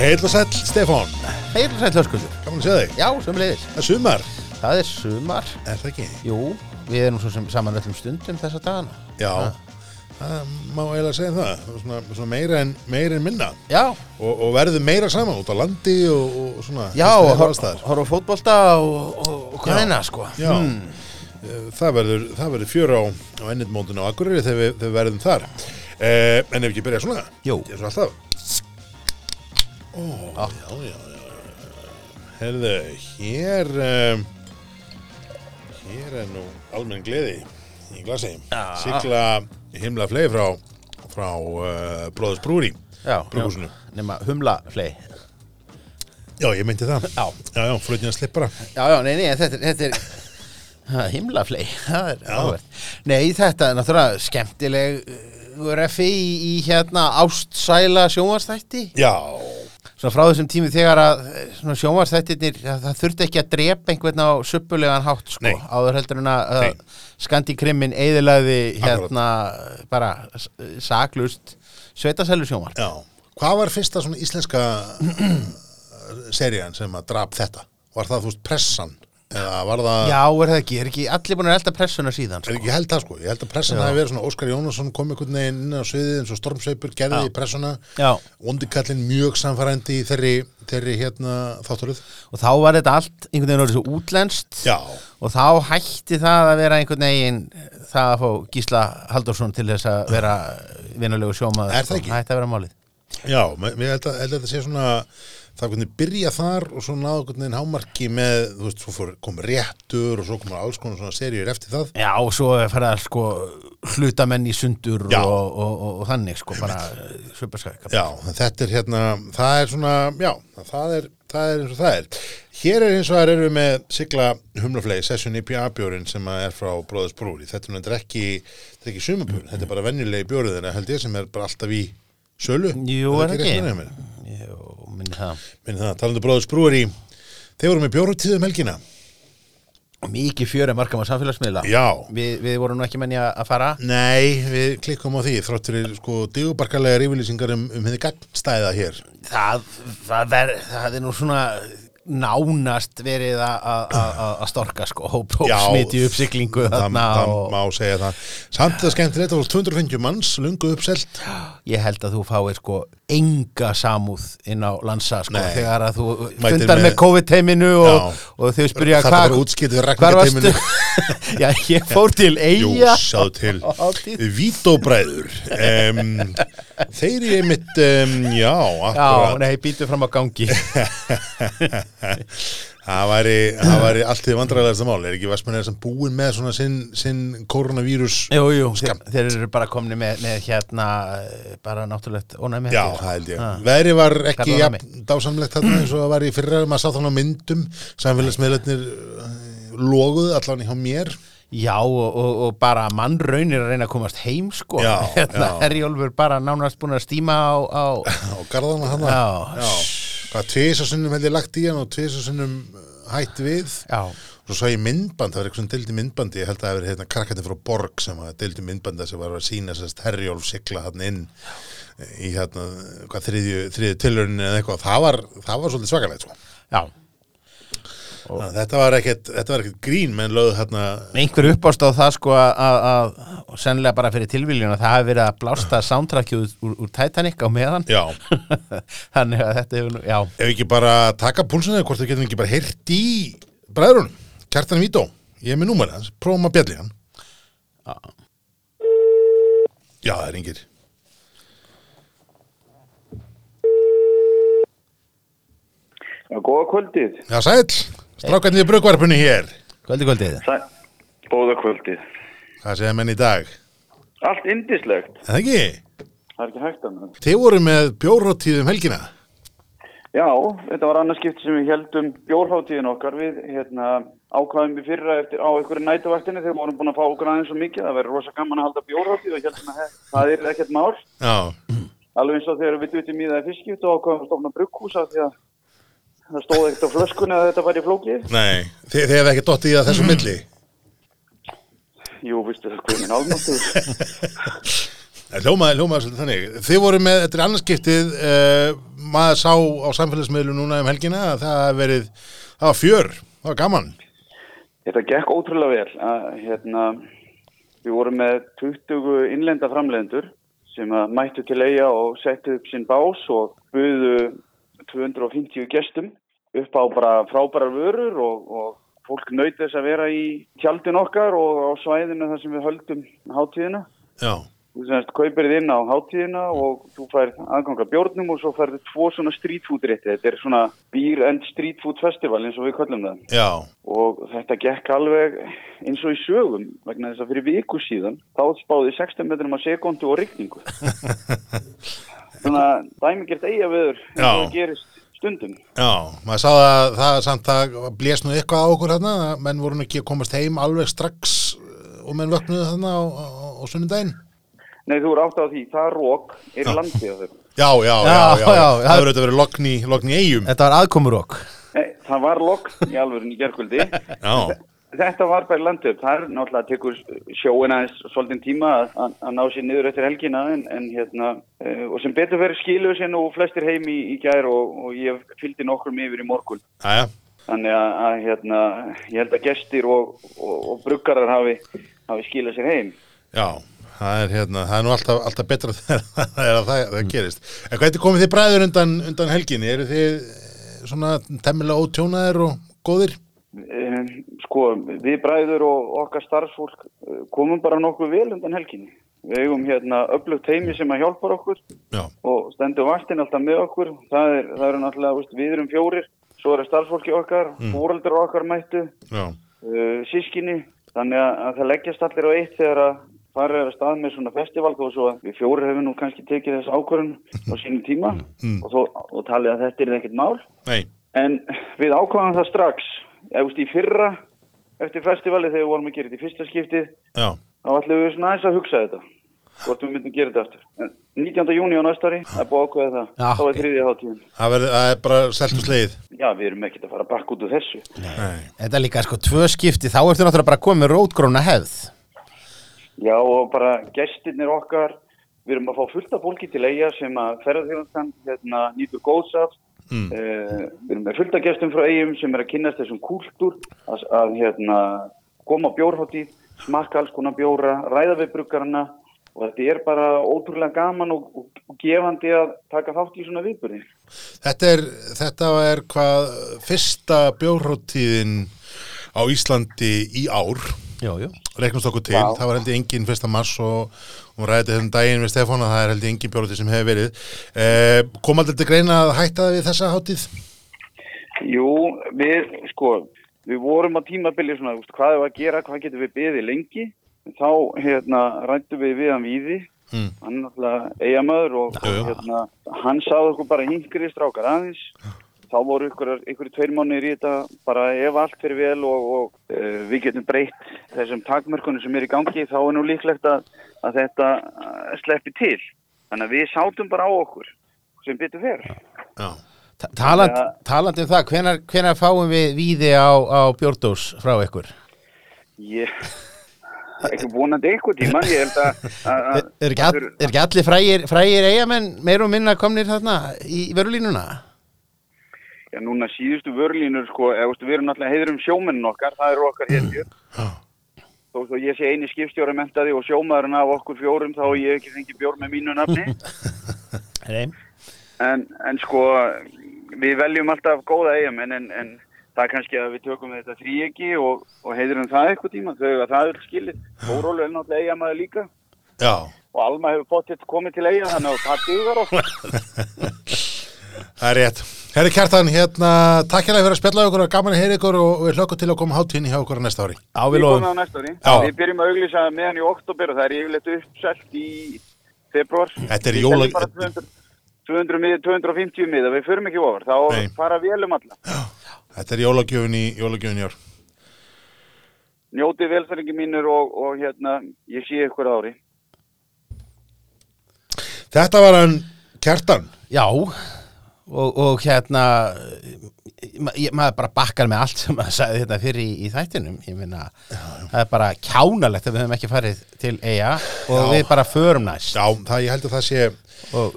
Heil og sæll, Stefán. Heil sæll hörskuldur. Gaman að segja þig. Já, sömulegis. Það er sumar, Það er sumar. er það ekki? Jú, við erum svo sem saman öllum stundum þessa dagana. Já, það má eiginlega segja það. Er Svona, svona meira, en, meira en minna. Já, Og, og verður meira saman út á landi og, og svona. já, og horfa fótbolta og, og, og hvað eina, sko. Já, Hmm. Eh, það verður, verður fjör á, á ennitmóndinu á Akureyri þegar við, þegar við verðum þar. Eh, en ef ekki byrja svona, Jú. eins og alltaf. Ó, já, já, já. Herðu, hér, um, hér er nú almenn gleði í glasi. Já. Sigla himla flei frá, frá uh, Bróðus Brúri. Já, Brugghúsinu. Nema humla flei. Já, ég meinti það. Já. Já, já, flutnið að slippara. Já, já, nei, nei, en þetta er, þetta er ha, himla flei. Það er Já. áhvert. Nei, þetta er náttúrulega skemmtileg uh, refi í, í hérna ástsæla sjónvarstætti. Já, Svona frá þessum tími þegar að eh, að það þurfti ekki að drepa einhvern á suppulegan hátt sko, áður heldur en að skandikrimmin eðilaði Akkurat. hérna bara s- saklust sveitasælu sjónvar. Já, hvað var fyrsta svona íslenska serían sem að drap þetta? Var það, þú veist, pressan? Það, Já, er það ekki, er ekki allir búin að elda pressuna síðan sko. ég held það sko, ég held að pressan Já. hafi verið svona Óskar Jónasson kom einhvern veginn inn á sviðið eins og Stormsveipur gerði Já. í pressuna, Ondikallin mjög samfærandi í þeirri, þeirri hérna þátturuð. og þá var þetta allt einhvern veginn orðið svo útlenskt Já, og þá hætti það að vera einhvern veginn það að fá Gísla Halldórsson til þess að vera vinulegu sjómaður. Er það ekki? Hætti að vera málið. já, mér held að, held að þetta sé svona, það er hvernig byrja þar og svo náðu veginn hámarki með, þú veist, svo kom réttur og svo komur alls konar svona seríur eftir það. Já, og svo að sko hlutamenn í sundur og, og, og, og þannig sko bara sviparskæk. Já, en þetta er hérna, það er svona, já, það er, það er eins og það er. Hér er eins og það eru við með sigla humlaflegi, Session IPA-bjórin sem að er frá Bróðus Brúri. Þetta er ekki, þetta er ekki sumabjórin, þetta er bara venjulegi bjóriðina held ég sem er bara alltaf í sölu. Jú, er rétt ekki? Minni það. Minni það, talandi Bróðus Brúri, þeir voru með bjórutíðum helgina. Mikið fjöri markam á samfélagsmiðla. Já. Við, við vorum nú ekki menni að fara. Nei, við klikkum á því, þráttur er sko digubarkalega yfirlýsingar um, um hefði gagnstæða hér. Það, það, ver, það er nú svona nánast verið að- að að- að storka sko hóp, hóp Já, smiti uppsiglingu Það, þarna það og má segja það. Samt það skemmtilegt, það voru 250 manns, lungu uppselt. ég held að þú fáir sko enga samúð inn á lansa sko Nei. þegar að þú fundar með- COVID-teiminu og, Já. og þau spyrja Það útskýrt við hvar varstu rakningateiminu. já, ég fór til Jú, eiga sjáðu til Hátíð. Vítóbræður um, Þeir eru einmitt um, Já, já, akkurat nei, býtu fram á gangi Það væri, væri allt því vandræðilegasta mál. Er ekki Vestmennir sem búin með svona sinn, sinn koronavírus jú, jú, þeir, þeir eru bara komni með, með hérna eh, bara náttúrulegt ónæmi Já, það held ég. Ha. Veðri var ekki jafn dásamlegt þarna eins og það var í fyrra. Maður sá þannig á myndum. Samfélagsmiðlarnir loguðu allan hjá mér. Já, og, og, og bara mannraunir að reyna að komast heim sko. Já, hérna, já. Herjólfur bara nánast búin að stíma á, á á garðana hann Já. Hvað tvis og sinnum held ég lagt í hann og tvis og sinnum hætt við. Já, Svo sá ég myndband, það var eitthvað sem deildi myndbandi, ég held að það hefur hérna krakkandi frá Borg sem deildi myndbanda sem var að sína sérst herjólf sigla hann inn í hérna, hvað þriðju, þriðju tilhörinu eða eitthvað, það var, það var svolítið svakalegt, sko. já Þannig Þetta var ekkert, þetta var ekkert grín, menn lögðu hérna, Einhver uppást á það sko að, að, að og sennilega bara fyrir tilviljun að það hafi verið að blásta soundtrackið úr, úr, úr Titanic á meðan já, Þannig að þetta hefur nú, já ef ekki bara taka púlsinu, hvort þau getum ekki bara heyrt í bræðrunum, kjartan Vító, ég er með númer hans, prófum að bjalli hann. Já. Já, það er yngir. Já, góða kvöldið. Já, sæll, strákarnir í brugvarpunni hér. Kvöldi, kvöldið Sæ... Góða kvöldið. Hvað segja menn í dag? Allt indislegt. Er Það ekki? Það er ekki hægt að með. Þið voru með bjórháttíð um helgina. Já, þetta var annars skipti sem við heldum bjórháttíðin okkar við hérna, ákvaðum við fyrra eftir á einhverju nætuvaktinni þegar við vorum búin að fá okkur aðeins svo mikið. Það verður rosa gaman að halda bjórháttíð og heldum að það er ekkert mál. Já, Alveg eins og þegar við dutum í það fiskjút og ákvaðum að stofna brugghúsa því að það stóð ekkert á flöskunni að þetta væri flókið. nei, þið, þið hefði ekki dottið í það þessu milli. Jú, vistu það hvað minn álmáttur. Hljómaði, hljómaði svolítið þannig. Þið voru með, þetta er annarskiptið, uh, maður sá á samfélagsmiðlu núna um helgina að það hafi verið, það var fjör, það var gaman. Þetta gekk ótrúlega vel. Að, hérna, við vorum með 20 innlenda framleiðendur sem að mættu til eiga og settu upp sinn bás og buðu 250 gestum upp á bara frábærar vörur og, og fólk naut þess að vera í tjaldin okkar og á svæðinu þar sem við höldum hátíðina. Já, Þú semst kaupir þið inn á hátíðina og þú fær aðganga bjórnum og svo færðu tvo svona street food rétti. Þetta er svona beer and street food festival eins og við kallum það. já, Og þetta gekk alveg eins og í sögum vegna þess að fyrir viku síðan þá spáði 16 metrum að sekundu og rigningu. Svona dæmigert eiga viður og það gerist stundum. já, maður sá að það samt að blés nú eitthvað á okkur þarna, að menn voru ekki að komast heim alveg strax uh, og menn vöknuðu þarna á, á, á sunnudaginn. Nei, þú eru átt á því, það rók er í landi á þau. Já, já, já, Já, já, það verður þetta verið lokn í, lokn í eigum. Þetta var aðkomurokk. Nei, það var logg í alvörun í gerkvöldi. Þetta var bara landið. Það er náttúrulega að tekur sjóin aðeins svolítið tíma að, að, ná sér niður eftir helgina en, en hérna, uh, og sem betur verið skiluðu sér nú flestir heim í, í gær og, og ég fylgdi nokkrum yfir í morgun. já, Þannig að, að hérna, ég held að gestir og, og, og bruggarar hafi, hafi skilað sér heim. já, það er hérna, það er nú alltaf, alltaf betra þegar það, að það, það gerist. En hvernig komið þið bræður undan, undan helginni? Eru þið eh, svona temmilega ótjónaðir og góðir? Um, sko, við bræður og okkar starfsfólk eh, komum bara nokkuð vel undan helginni. Við eigum hérna öflugt heimi sem að hjálpar okkur Já, og stendur vaktin alltaf með okkur. Það, er, það eru náttúrulega, veist, við erum fjórir, svo eru starfsfólki okkar, mm. fóreldur okkar mættu, uh, sískinni. Þannig að, að það leggjast allir á eitt þegar að fara er að stað með svona festival þó svo að við fjórir hefum nú kannski tekið þess ákvörðun á sínum tíma Mm. og, þó, og talið að þetta er ekkert mál. nei, En við ákvaðum það strax, eða veist, í fyrra eftir festivali þegar við vorum að gera þetta í fyrsta skiptið, já, þá ætlum við svona aðeins að hugsa þetta, hvort við myndum gera þetta aftur. En 19. júni á næsta ári, það er búið að ákveða það, Já, þá er ok. þriðja hátíðin. það, verður, það er bara seltu sleið. Já, við erum ekkert að fara bakk út úr þessu. Nei, Þetta er líka sko tvö skipti, þá ertu náttúrulega bara komið með rótgróna hefð. Já, og bara gestirnir okkar, við erum að fá fullt af fólki til eiga sem að ferðarþjóðan hérna, nýtur góðs af. Mm. Eh, við erum með fullt af gestum frá eigum sem er að kynast þessum kúltúr að, að hérna, koma á bjórháttíð, smakka alls konar bjóra, ræða við bruggarna og þetta er bara ótrúlega gaman og, og, og gefandi að taka þátt í svona viðbyrði. Þetta er, þetta er hvað fyrsta bjórháttíðin á Íslandi í ár Jú, jú. Reiknast okkur til, Já. það var heldur engin fyrsta mars og hún ræði þessum daginn við Stefán að það er heldur engin bjórháttíð sem hefur verið eh, kom aldrei til greina að hætta við þessa háttíð? Jú, við, sko, við vorum á tímabili svona, veist, hvað er að gera, hvað getum við beðið lengi. Þá, hérna, rættum við við hann víði, Mm. hann er náttúrulega eigamöður og, Já, já. hérna, hann sáði okkur bara hingri strákar aðeins. Þá voru ykkur tveir mánuðir í þetta, bara ef allt fyrir vel og, og uh, við getum breytt þessum takmörkunum sem er í gangi, þá er nú líklegt að, að þetta uh, sleppi til. Þannig að við sátum bara á okkur, sem. Já, Ta- Taland, talandi um það, hvenar, hvenar fáum við víði á, á bjórdós frá ykkur? Ég, ekki vonandi einhver tíma, ég held að... að- Er, ekki, all, ekki allir frægir, frægir eigamenn meir og minna komnir þarna í vörulínuna? Já, núna síðustu vörlínur, sko, eða, við erum náttúrulega heiðurum sjómennin okkar, það eru okkar hér. Þó svo ég sé eini skipstjóra mentaði og sjómaðurinn af okkur fjórum, þá ég ekki fengið bjór með mínu nafni. En, en sko, við veljum alltaf góða eigamenn, en, en það er kannski að við tökum þetta þríegi og, og heiðurum það eitthvað tíma, þau að það er skilið. Þórólu er náttúrulega eigamæður líka já, og Alma hefur potið komið til eiga, þannig að það dugar okkur. það er rétt. Herri Kjartan, hérna, takk hérna fyrir að spjalla okkur og gaman að heyra ykkur og við hlökkum til að koma háttíðinni hjá okkur á næsta ári. Á við Við komum lofum. á næsta ári. Já. Við byrjum að auglýsa meðan í oktober og það er yfirleitt uppselt í februar. Þetta er Við jóla- seljum bara 200, 200 miða, 250 miða, við förum ekki ofar. Þá Nei. fara vélum alla. Þetta er jólagjöfin í, jólagjöfin í ár. Njótið velferðingi mínur og, og hérna, ég sé ykkur á ári. Þetta var hann Kjartan. Já, og, og hérna ma- maður bara bakkar með allt sem maður sagði þetta fyrir í, í þættinum ég minna, það er bara kjánalegt að við höfum ekki farið til eiga og Já. við bara förum næst Já, það, ég held að það sé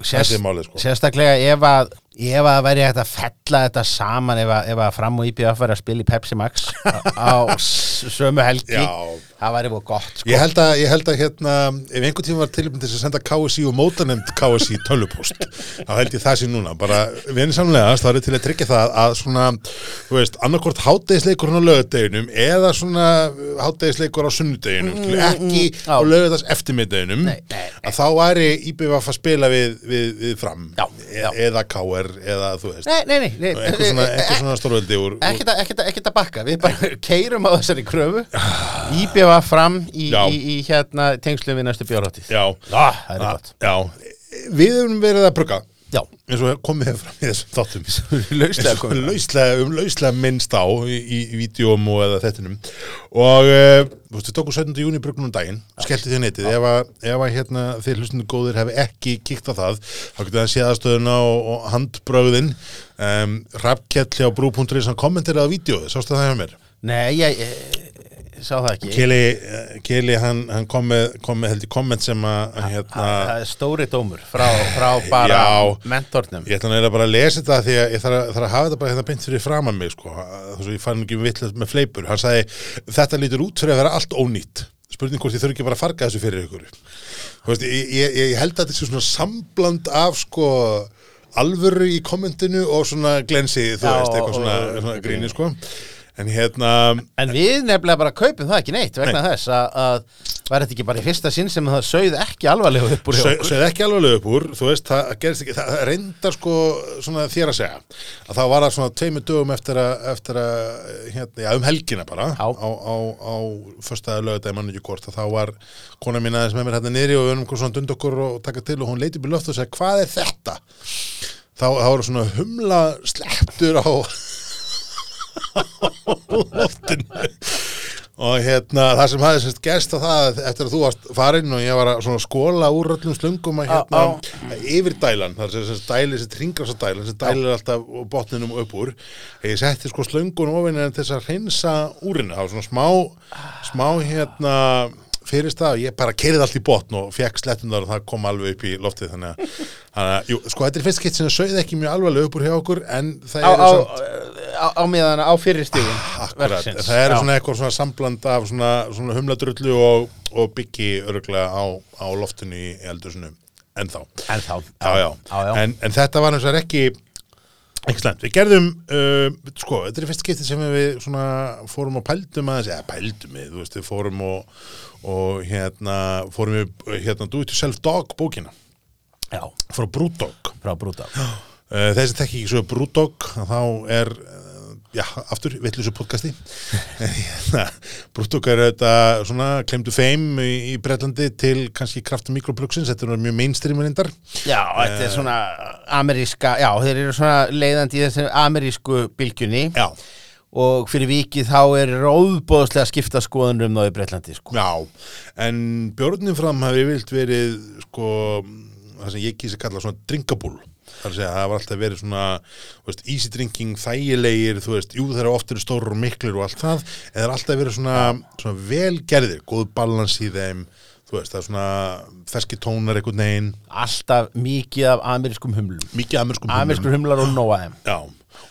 sérst, sé málið sko sérstaklega ef að ef að væri hægt að fella þetta saman ef að, ef að fram og IBF væri að spila í Pepsi Max á, á sömu helgi Já. Það væri búið gott sko. Ég held að, ég held að hérna, ef einhvern tíma var tilbúin til að senda KSI og mótanemnd KSI tölvupost, þá held ég það sé núna, bara vinsamlega, það er til að tryggja það að svona, þú veist, annarkvort hátdegisleikur á lögadeginum eða svona hátdegisleikur á sunnudeginum, mm, ekki já. á lögadags eftirmiddeginum, að þá væri IBF að spila við, við, við fram, Já, e já. eða KR, eða þú veist, nei, nei, nei, nei. Eitthvað svona, eitthvað svona stórveldi úr, úr ekkert að, bakka. Við bara keirum á þessari kröfu íbjöfa fram í, í, í hérna tengslu við næstu bjórháttið já, ah, það er gott. Já, við höfum verið að brugga, já, eins og komið hefur fram í þessum þáttum. Lauslega og komið lauslega, um lauslega minnst á í, í, vídjóum og eða þettinum. Og uh, þú veist, við tókum 17. júni brugnum daginn, skellti því netið. Ef að, ef að hérna, þeir hlustundu góðir hefði ekki kíkt á það, þá getur það séð aðstöðuna og, og handbrögðin. Um, Rappkjalli á brú.ri sem kommentiraði á vídjóðu, sástu það hjá mér? Nei, ég sá það ekki. Kili, Kili hann, hann kom með, kom með held í komment sem að að, hérna, er stóri dómur frá, frá bara Já. mentornum. Ég ætla að bara að lesa þetta því að ég þarf að, þarf að hafa þetta bara hérna beint fyrir framan mig sko, þú veist, ég fann ekki vitlega með fleipur. Hann sagði, þetta lítur út fyrir að vera allt ónýtt. Spurning hvort ég þurfi ekki bara að farga þessu fyrir ykkur. Veist, ég, ég, ég held að þetta sé svona sambland af sko alvöru í kommentinu og svona glensi, þú Já, veist, eitthvað svona, svona gríni sko en hérna en við nefnilega bara kaupum það ekki neitt vegna þess að, að var þetta ekki bara í fyrsta sinn sem það sögð ekki alvarlega upp úr okkur Sögð ekki alveg upp úr, þú veist, það gerist ekki, það það reyndar sko svona þér að segja, að þá var það svona tveimur dögum eftir að, eftir að hérna, já, um helgina bara, Já. á, á, á föstaði lögadagi mann ekki hvort, að þá var kona mín aðeins með mér hérna niðri og við erum svona dund okkur og taka til og hún leiti upp í loft og sagði, hvað er þetta? Þá, þá var svona humla slepptur á loftinu. Og hérna það sem hafði sérst gerst á það eftir að þú varst farinn og ég var að skóla úr öllum slungum að hérna yfir dælan, það er sérst dæli þessi tringrasa dælan, þessi dæli er alltaf á botninum upp úr, ég setti sko slungun ofinni til þess að hreinsa úrinu það var svona smá smá hérna fyrir stað, ég bara kerið allt í botn og fekk slettundar og það kom alveg upp í loftið þannig að, þannig að jú, sko þetta er fyrst skitt sem sögði ekki mjög alvarlega upp úr hjá okkur en það á, er á, samt á, á miðan á fyrir stíðin Akkurat, það eru svona eitthvað svona sambland af svona, svona humladrullu og, og byggi örglega á, á loftinu í eldursinu ennþá. en þá Já, já. já, já. En, en þetta var eins og ekki ekki slæmt. Við gerðum uh, sko, þetta er fyrst skiptið sem við svona fórum og pældum aðeins, eða pældum við, þú veist, við fórum og, og hérna fórum við hérna Do It Yourself Dog bókina. Já, frá Brewdog frá brúta Uh, þessi tekki ekki svo Brúdog þá er, já, aftur vittlusu podcasti. Brúdog er þetta svona klemdu feim í, í Bretlandi til kannski kraftum mikroplugsins, þetta er mjög mainstream reyndar. Já, þetta er svona ameríska, já, þeir eru svona leiðandi í þessi amerísku bylgjunni. Já, og fyrir vikið þá er róðbóðslega skipta skoðunum um það í Breitlandi, sko. já en björnin fram hafi vilt verið sko, það sem ég kýsi kalla svona drinkable Það er að segja, það var alltaf verið svona, veist, easy drinking, þægilegir, þú veist, jú þeir eru oft eru stórar og miklir og allt það, en það er alltaf verið svona, svona velgerðir, góð balans í þeim, þú veist, það er svona ferski tónar einhvern veginn, Alltaf mikið af amerískum humlum. mikið amerskum humlum. Amerískur humlar og nóa þeim. Já,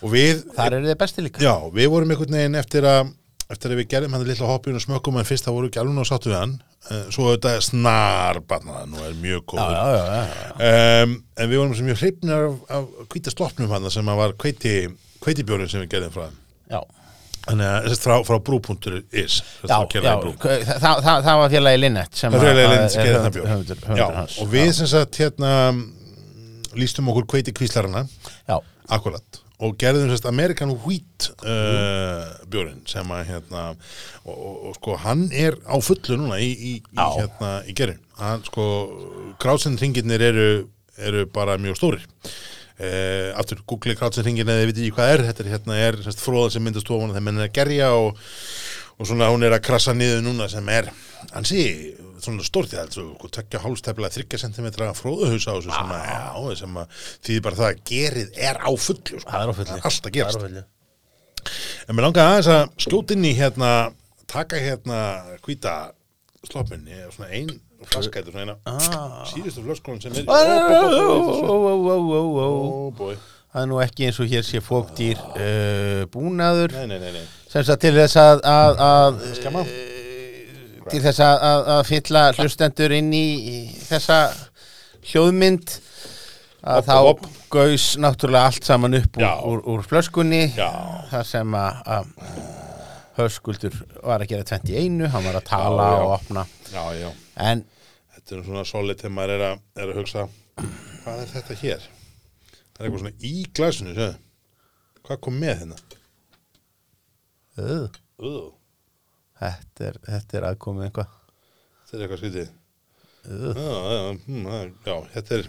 og við, Þar eru þið besti líka. já, við vorum einhvern veginn eftir að, eftir að við gerðum hann lilla hoppinu og smökkum, en fyrst það voru ekki alveg ná Eh, svo þetta snar barnaðan og er mjög góður. já, já, já. um, en við vorum sem mjög hreifnir af, af hvíta sloppnum hann sem að var hveiti, hveitibjörn sem við gerðum frá þannig að þess frá, frá brú.is já, já. Það, það, það, það var félagi Linnett sem er félagi að- Linnett sem er gerði höfundur hans. og við sem sagt hérna lístum okkur hveiti kvíslarana Já, akkurat og gerðum sérst American Wheat uh, björn sem að hérna og, og, og sko hann er á fullu núna í, í, í hérna í gerðin hann sko krátsenringirnir eru, eru bara mjög stórir. Uh, aftur google krátsenringin eða þið veit ekki hvað er. Þetta er hérna er sérst fróða sem myndast ofan þegar menn er að gerja og og svona hún er að krassa niður núna sem er ansi svona stórt það sko, tvekja hálstefla þryggja sentimetra fróðuhus á þessu sem að, já, sem að því bara það að gerið er á fullu sko. Það er á fullu. alltaf er gerast. En mér langaði aðeins að skjóta inn í hérna taka hérna hvíta sloppin, ég er svona ein flaska, þetta er svona eina Ah. síðustu flöskon sem er oh boy Það er nú ekki eins og hér sé fókdýr uh, búnaður. Nei, nei, nei, nei. sem sagt til þess að, að, að eh, til þess að, að, fylla hlustendur inn í, í þessa hljóðmynd að þá gaus náttúrulega allt saman upp úr, úr, úr flöskunni. Þar sem að, höskuldur var að gera 21 hann var að tala Já, já. og opna. Já, já, en þetta er svona solid þegar maður er að, er að hugsa hvað er þetta hér það er eitthvað svona í glasinu séð. hvað kom með hérna? Uh, uh, þetta, er, þetta er aðkomið eitthvað. Þetta er eitthvað já, já, hm, er- já, þetta er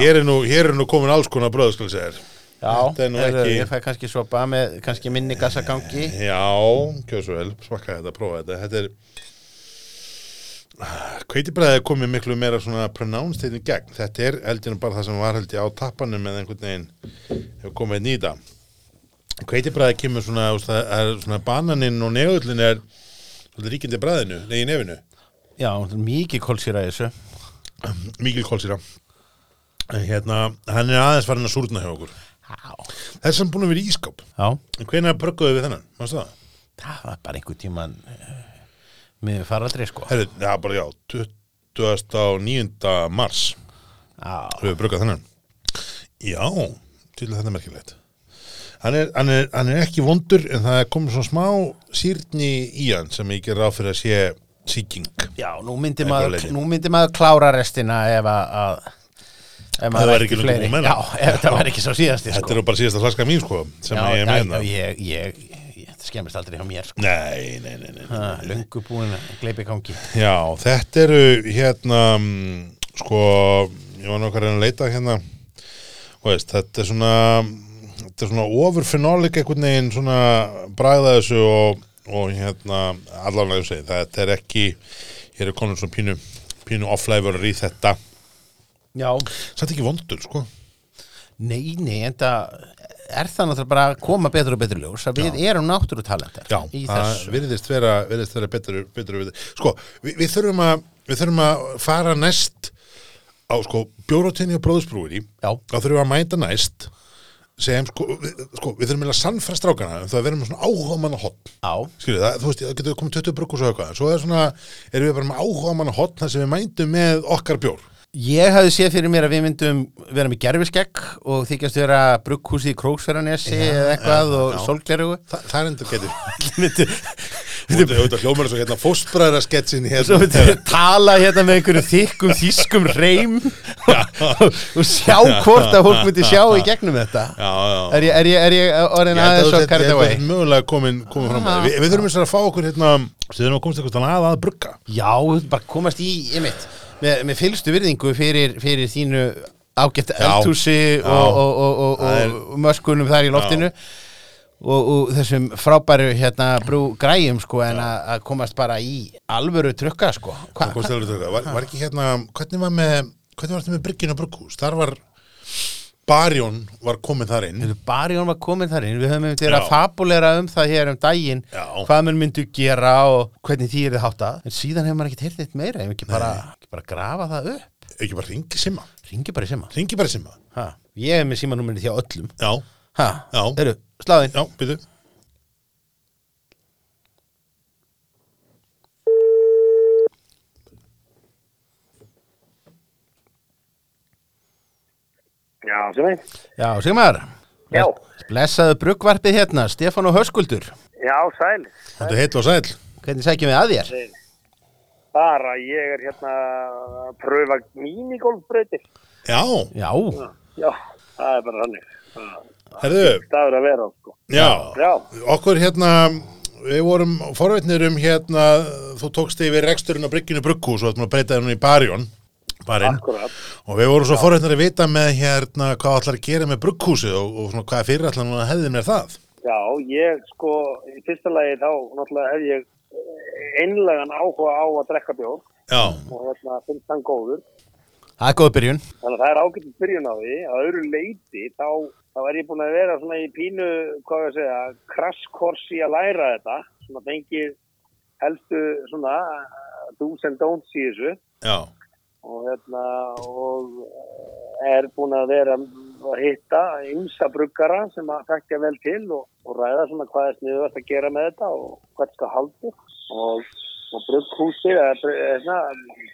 hér er, nú, hér er nú komin alls konar bröð skal ég segja þér. Já, er ég fæ kannski sopa með kannski minni gassagangi. Já, kjóð svo vel smakka þetta, prófa þetta. Þetta er kveitibræðið er komið miklu meira svona pronounced hérna gegn. Þetta er heldur bara það sem var held ég á tappanum með einhvern veginn hefur komið þetta. Kveitibræðið kemur svona, er svona bananinn og negullin er ríkindi bræðinu, nei nefinu. Já, mikið kólsýra í þessu. Mikil kólsýra hérna, hann er aðeins farin að súrna hjá okkur. Þess að búin að vera ískáp Já. En hvenær brugguðu við þennan, mástu það? það var bara einhver tíman með faraldri sko. Herri, já, bara já, 29. mars. Já, höfum við bruggað þennan? Já, til þetta er merkilegt. Hann er, hann, er, hann er ekki vondur en það er komið svona smá sýrni í hann sem ég ger ráð fyrir að sé sýking. Já nú, myndi Einhverju maður, myndi maður klára restina ef að, að ef Það væri ekki fleiri. Já, ef það var ekki svo síðasti þetta sko. er bara síðasta flaska mín sko sem Já, ég er já, hérna. ég, ég, þetta skemmist aldrei hjá mér sko. Nei, nei, nei, nei, nei. Ha, Löngu búin að gleipi gangi. Já, þetta eru hérna mm, sko, ég var nokkar að leita hérna. Veist, þetta er svona þetta er svona ofurfenólik einhvern veginn svona bragða þessu og, og hérna allavega segi, þetta er ekki hér er konum svona pínu pínu off-flavor í þetta. Já, satt ekki vondur sko. Nei, nei, en það er það náttúrulega bara að koma betur og betur ljós að við erum náttúrutalentar já, í það virðist vera, virðist vera betur, betur við. sko, við, við þurfum að við þurfum að fara næst á sko, bjóratinni og bróðsbrúri Já. þá þurfum að mæta næst sem sko, við, sko, við þurfum að sannfæra strákana um það að vera með svona áhuga manna hotn Já, skilju það, þú veist, það getur komið 20 bruggus og eitthvað, en svo er svona, erum við bara með áhuga manna hotn þar sem við mændum með okkar bjór Ég hafði séð fyrir mér að við myndum vera með gerfiskegg og þykjast vera brugghúsi í Króksfæranesi eða eitthvað og já. sólglerugu Þa, það er endur getur Þú veit, auðvitað hljómar hérna sketsin Svo hérna. Myndu við tala hérna með einhverju þykkum þýskum reym og sjá hvort að fólk myndi sjá í gegnum þetta. Já, já. Er ég, er ég, er ég orðin aðeins að svo carried þetta er mögulega komin, komin fram að Ah. við, við þurfum þess að fá okkur hérna við þurfum að komast eitthvað að að brugga. Já, við bara komast í, ég mitt með, með fylgstu virðingu fyrir, fyrir þínu ágætt eldhúsi og, og, og, og, og möskunum þar í loftinu og, og þessum frábæru hérna brú græjum sko en að komast bara í alvöru trukka sko. Hva, brugga? Var, var ekki hérna, hvernig var með hvernig var þetta með brygginu brugghús? Þar var Barjón var komin þar inn. Barjón var komin þar inn, við höfum einmitt verið að fabulera um það hér um daginn Já. hvað mun myndu gera og hvernig því er þið háttað. En síðan hefur maður ekkert heyrt eitt meira. Ef ekki bara, ekki bara grafa það upp? Ekki bara ringi simma. Ringi bara sima ringi bara simma. Ha, ég er með símanúmerið hjá öllum. Já, ha, Já. eru, sláðinn já, byrju Já, sem ég. Já, Sigmar Já. Blessaðu bruggvarpið hérna, Stefán og Höskuldur Já, sæl. Þetta er heill og sæll Hvernig sækjum við að þér? Bara ég er hérna að pröfa minigolfbreytir. Já, Já, Já, það er bara hannig. herðu, Það er að vera, sko. já Já, Okkur hérna við vorum forveitnir um hérna þú tókst yfir reksturinn á brygginu brugghús og ætlum að breyta henni í Barjón barinn og við vorum svo forveitnir að vita með hérna hvað allar að gera með brugghúsið og, og svona hvað fyrir allar núna hefði með það Já, ég sko, í fyrsta lagi þá náttúrulega hef ég einlegan áhuga á að drekka bjór Já, og hérna finnst hann góður. Það er góð byrjun. Þannig að það er ágætið byrjun á því. Að öðru leiti þá, þá er ég búin að vera svona í pínu, hvað ég að segja, krasskors í að læra þetta. Svona fengið helstu svona do's and don'ts í þessu. já, og hérna og er búin að vera að hitta ymsa bruggara sem að þekkja vel til og, og ræða svona hvað er sniðvægt að gera með þetta og hvað skal haldi og, og brugghúsi eða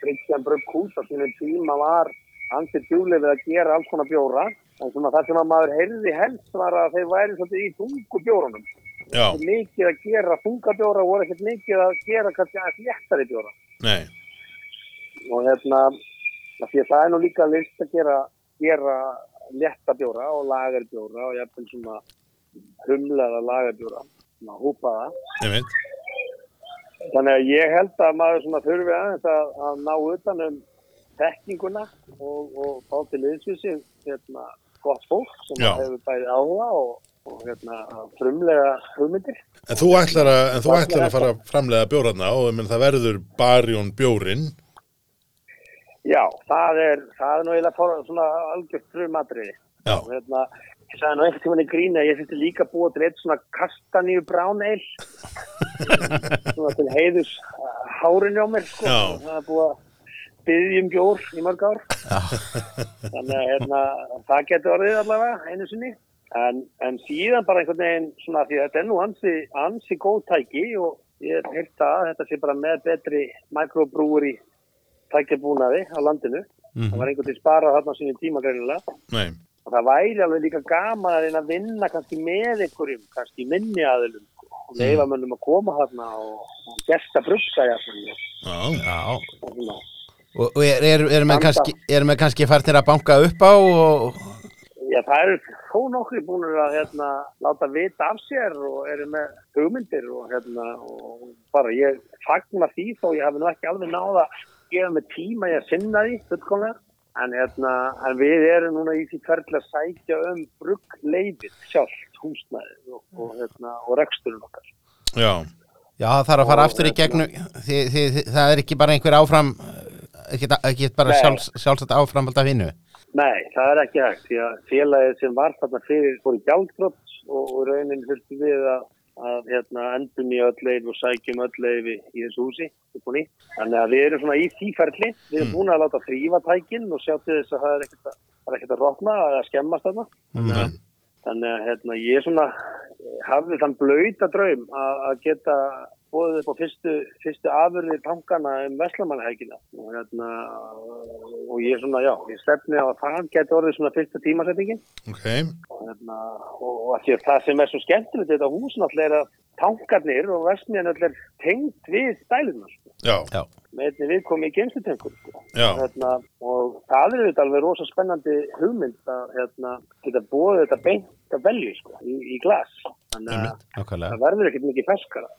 Bryggjan brugghús á sínum tíma var ansið djúlega við að gera alls konar bjóra. En svona það sem að maður heyrði helst var að þeir væri svolítið í þungu bjórunum. Já, ekki mikið að gera þunga bjóra og voru ekkert mikið að gera kannski aðeins léttari bjóra. Nei, og hérna því að það er nú líka list að gera, gera létta bjóra og lagarbjóra og jafnvel svona humlaða lagarbjóra svona húpaða þannig að ég held að maður svona þurfi aðeins að, að ná utan um þekkinguna og, og fá til liðsvísi hérna gott fólk sem Já. hefur bæði áhuga og, og hérna frumlega hugmyndir En þú ætlar að, en þú ætlar að fara að framlega bjórarna og það verður barjón bjórin. Já, það er, það er nú eiginlega svona algjört frumatriði. Já, og hérna, ég sagði nú einhvern tímann í grína ég þurfti líka búa til eitt svona kastaníu brán eil svona til heiðus uh, hárin á mér sko. Já. það er búið að byggja um bjór í mörg ár. Þannig að hérna, það getur orðið allavega einu sinni. En, en síðan bara einhvern veginn svona því að þetta er nú ansi, ansi góð tæki og ég það að þetta sé bara með betri microbrúur í tækjabúnaði á landinu. Það var einhvern veginn sparað þarna á sínum tíma greinilega. Nei, og það væri alveg líka gaman að reyna að vinna kannski með einhverjum, kannski minni aðilum sko, og leifa mönnum að koma þarna og, og gesta brugsa já, Já. og og er, er, er með Standa. kannski, er með kannski farnir að banka upp á og... Já, það eru þó nokkri búin að hérna, láta vita af sér og eru með hugmyndir og, hérna, og bara ég fagna því þó ég hafi nú ekki alveg náða að gefa mig tíma í að sinna því fullkomlega. En, hérna, en við erum núna í því ferðlega að sækja um bruggleifið sjálft, húsnæðið og, og, hérna, og reksturinn okkar. já, Já, það þarf að fara Og aftur í hérna- gegnum, þi, þi, þi, það er ekki bara einhver áfram, ekki, ekki bara sjálfs, sjálfsagt áframhald af hinnu. Nei, það er ekki hægt því að félagið sem var þarna fyrir fór í gjaldbrott og, og raunin þurfti við að, að hérna, endun í öll leif og sækjum öll leif í, þessu húsi. upp og nýtt. Þannig að við erum svona í tíferli, við erum búin að láta þrýfa tækinn og sjá til þess að það er ekkert að, er ekkert að rotna eða að skemmast þarna. nei, Þannig að hérna, ég svona hafði þann blöyta draum að, að geta bóðið upp á fyrstu, fyrstu afurðir tankana um Veslamannhækina og, hérna, og ég svona, já, ég stefni á að það geti orðið svona fyrsta tímasettingin ok, og, hérna, og, og því að það sem er svo skemmtilegt við þetta hús náttúrulega er að tankarnir og öll er tengt við stælunar sko, já, Já, með einni viðkomi í geimslutengur sko. Hérna, og það er þetta alveg rosa spennandi hugmynd að hérna, geta búið þetta beint að velju sko, í, í glas. Þannig að það verður ekkert mikið ferskara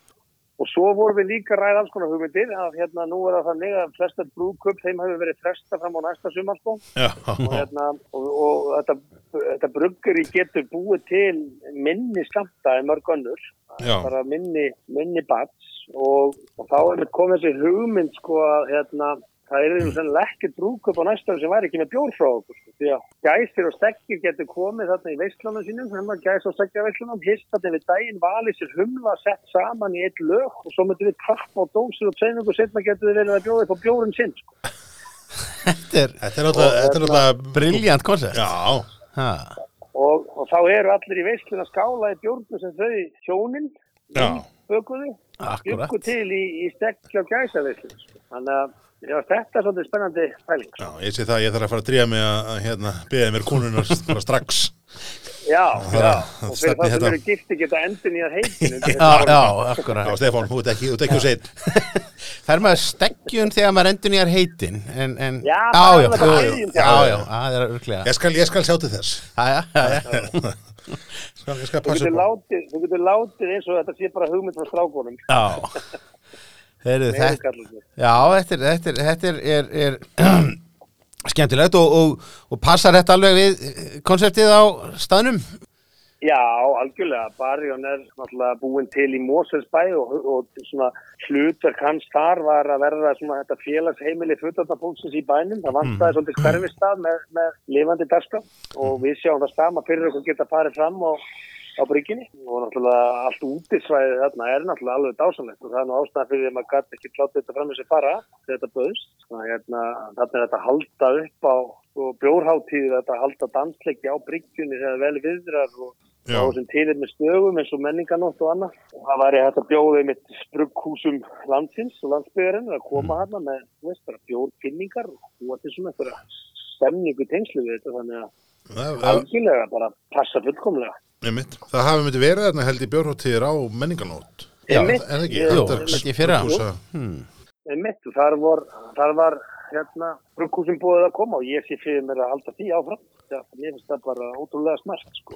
og svo vorum við líka ræða alls konar hugmyndir að hérna nú er það þannig að flestar brúkup þeim hefur verið fresta fram á næsta sumar sko. Já, og, hérna, og, og þetta, þetta bruggeri getur búið til minni skamta en mörg önnur. Bara minni, minni bats. Og, og þá er komið þessi hugmynd sko að hérna, það er um sennilega ekkert brúkup á næsta ári sem væri ekki með bjór frá okkur sko. því að gæsir og stekkir getur komið þarna í veistlunum sínum þannig að gæs og stekkja veistlunum hist þetta við daginn valið sér humla sett saman í eitt lög og svo myndum við tappa á dósir og treiningu og setna getur við verið að bjóða upp á bjórin sinn sko. Þetta er náttúrulega, briljant koncept. og, og þá eru allir í veislun að skála í bjórnu sem þau hjónin Já. bökuðu byggu til í, í stekki og gæsa veislun þannig að já, þetta er svolítið spennandi pæling já, ég sé það, ég þarf að fara að dríja mig að, að hérna, beða mér konunar bara strax. já, það já, og fyrir það sem eru gifti geta endun í að heitinu Já, já, Já, akkurat. Stefán, þú ert ekki, þú ert ekki úr seinn. Það er maður steggjun þegar maður endur nýjar heitin. En, en, Já, já, það er já, bara jú. heitin, já, já. já, það er örglega. Ég skal, ég skal sjá til þess. Já, já, já, já. Skal, ég skal þú passa getur látið, þú getur látið eins og þetta sé bara hugmynd frá strákunum Já. Heyrðu, þetta, já, þetta er, þetta er, þetta er, er, skemmtilegt og, og, og passar þetta alveg við konseptið á staðnum? Já, algjörlega. Barjón er náttúrulega búin til í Moselsbæ og, og svona hlutverk hans þar var að verða svona þetta félagsheimili fullotafólksins í bænum. Það vantaði svolítið hverfistað með, með lifandi dagskrá og við sjáum það stama fyrir okkur geta farið fram og á brygginni og náttúrulega allt útisvæðið þarna er náttúrulega alveg dásanlegt og það er nú ástæðan fyrir því að maður gæti ekki klátt þetta fram með sér fara þegar þetta böðst. Þannig að hérna, þarna er þetta að halda upp á og bjórháttíð þetta að halda dansleiki á bryggjunni þegar vel viðrar og Já. á þessum tíðir með stögum eins og menninganótt og annað. Og það væri hægt að bjóða einmitt sprugghúsum landsins og landsbyggjarinn að koma mm. hana með veist, bara bjórkynningar og til svona einhverja stemningu í tengslu við þetta þannig að algjörlega bara passa fullkomlega. Einmitt. það hafi myndi verið þarna held í bjórhóttíðir á. Er það ekki? Þetta er ég fyrra. sprugghúsa- Einmitt, og þar var, þar var hérna, brugghúsum búið að koma og ég sé fyrir mér að halda því áfram. Já, mér finnst það bara ótrúlega smart, sko.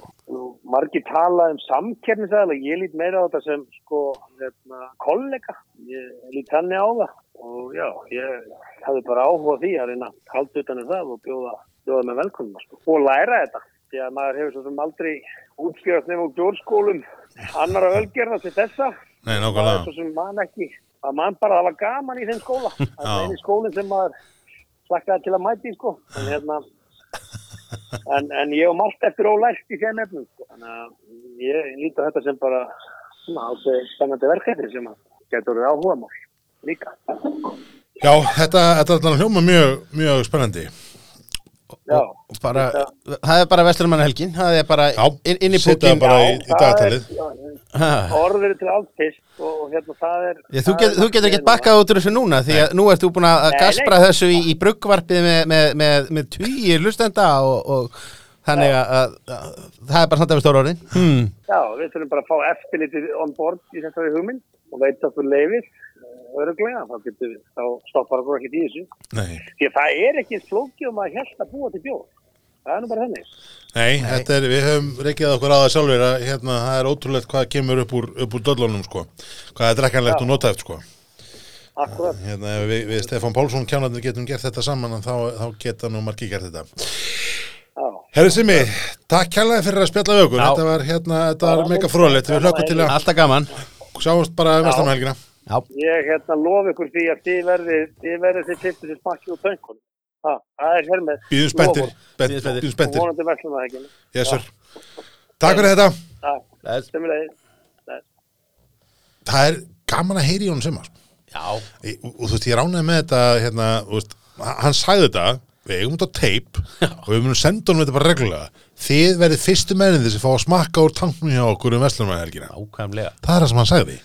Margir tala um samkernisæðal og ég lít meira á þetta sem, sko, hérna, kollega. Ég lít þannig á það og já, ég hefði bara áhuga því að reyna að halda utan um það og bjóða, bjóða með velkomna, sko. Og læra þetta, því að maður hefur svo sem aldrei útskjöðast nefnum úr bjórskólum annara ölgerna til þessa. Nei, það er svo sem man ekki. Að mann bara var gaman í þeim skóla. Það er eini skólinn sem maður slakkaði til að mæti sko. En, hérna, en, en ég hef mátt eftir ólært í þeim efnum sko. að ég líti þetta sem bara spennandi verkefni sem að getur verið áhugamál líka. Já, þetta, þetta er alltaf hljóma mjög, mjög spennandi. Já, bara, það er bara Vesturmannahelgin það er bara Já, inn, inn í búkin bara í, Já, í orðið er til allt fyrst og, og hérna það er Já, þú, get, þú getur ekkert bakkað út úr þessu núna því að nú ert þú búin að gaspra nei. þessu í, í bruggvarpið með, með, með, með tugir lustenda og, og þannig að, að, að það er bara samt eftir stóra orðin. Hmm. Já, við þurfum bara að fá eftirlitið on board í þessari hugmynd og veita okkur leifið öruglega, þá getur við, þá stoppar okkur ekkert í þessu. Nei, Því að það er ekki eins flókið um að held að búa til bjór. Það er nú bara henni. Nei, þetta er, við höfum reykjað okkur á það sjálfur að hérna, það er ótrúlegt hvað kemur upp úr, upp úr dollunum, sko. Hvað er drekkanlegt og notæft, sko. Akkurat. Hérna, ef við, við Stefán Pálsson kjánarnir getum gert þetta saman, þá, þá geta nú margir gert þetta. Já. Herri Simi, takk kjærlega fyrir að spjalla við okkur. Já. Þetta var, hérna, þetta var mega fróðlegt. Við hlökkum til að Alltaf gaman sjáumst bara um vestan helgina. Já, Ég hérna lofi ykkur því að þið verði, þið verði þið fyrstu sem smakki úr tönkunum. Ha, það er hér með. Býðum spenntir. Bíðum spenntir. Býðum Og vonandi verslum það ekki. Yes, sir. Takk fyrir þetta. Bless. stemmilegið. Það er gaman að heyri í honum sem að. já, Í- og, og þú veist, ég ránaði með þetta hérna, þú veist, hann sagði þetta við eigum þetta á teip og við munum senda honum þetta bara reglulega þið verðið fyrstu menninni sem fá að smakka úr tanknum hjá okkur um Vestlunarhelgina ákvæmlega það er það sem hann sagði